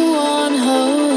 there's no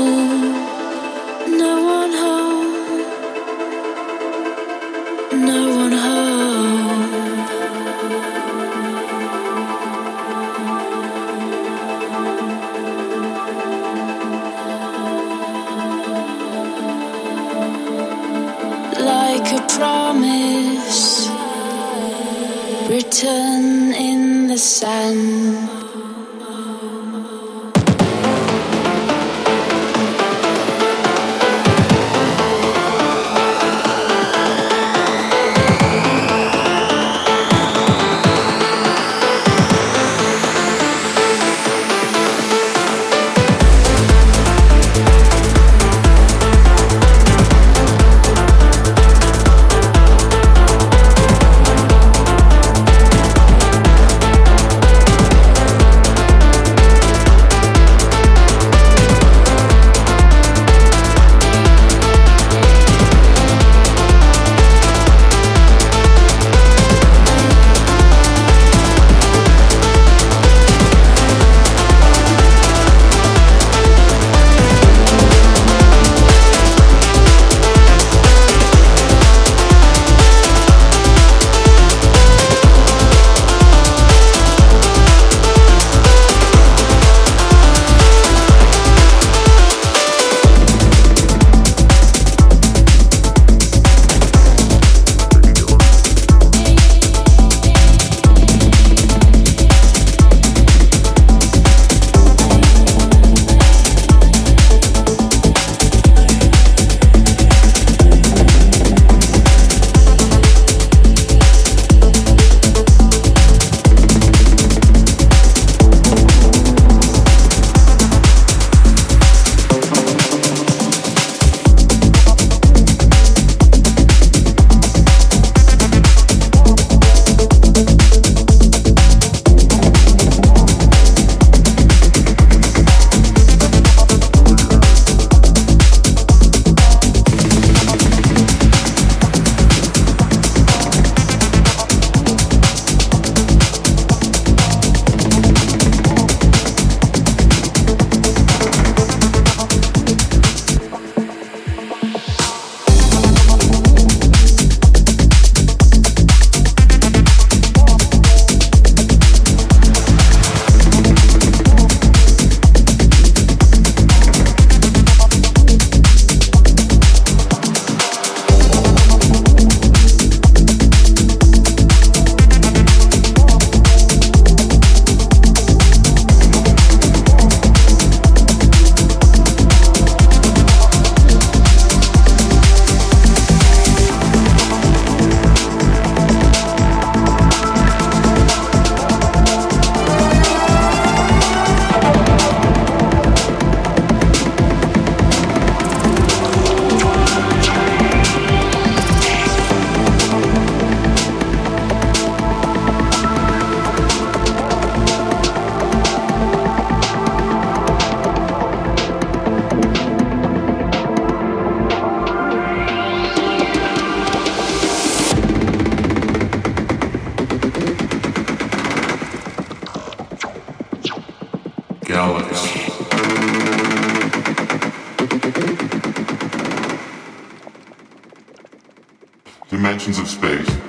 Dimensions of space.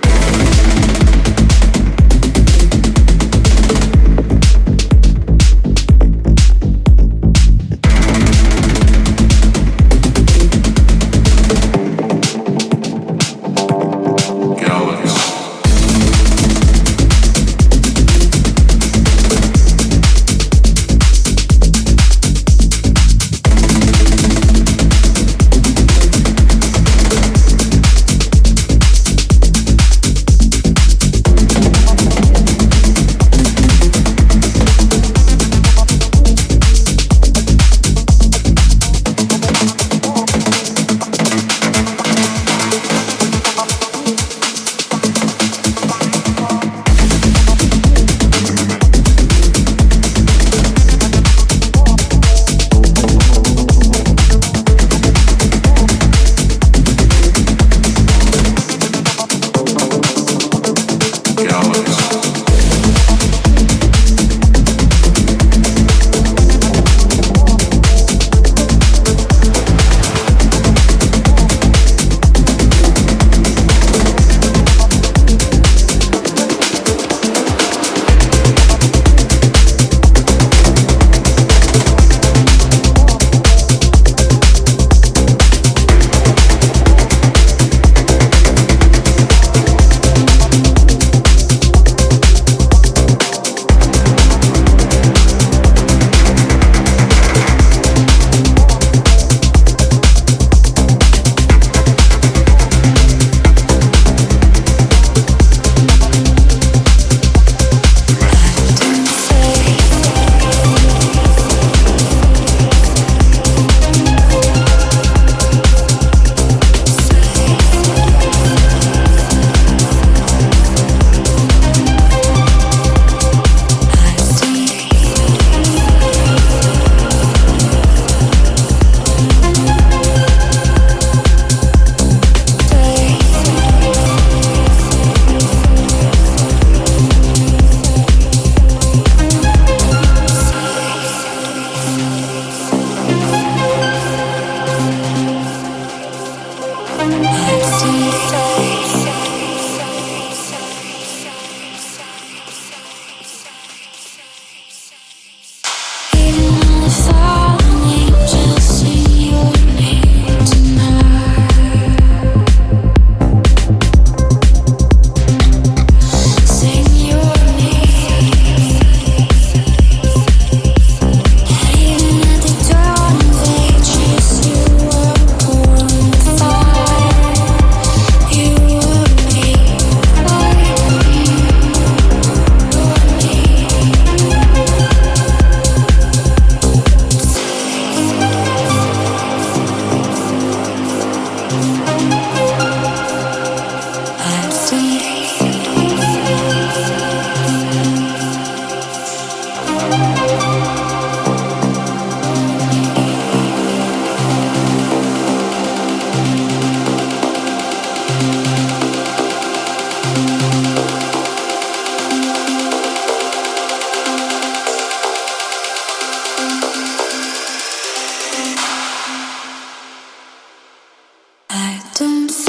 Don't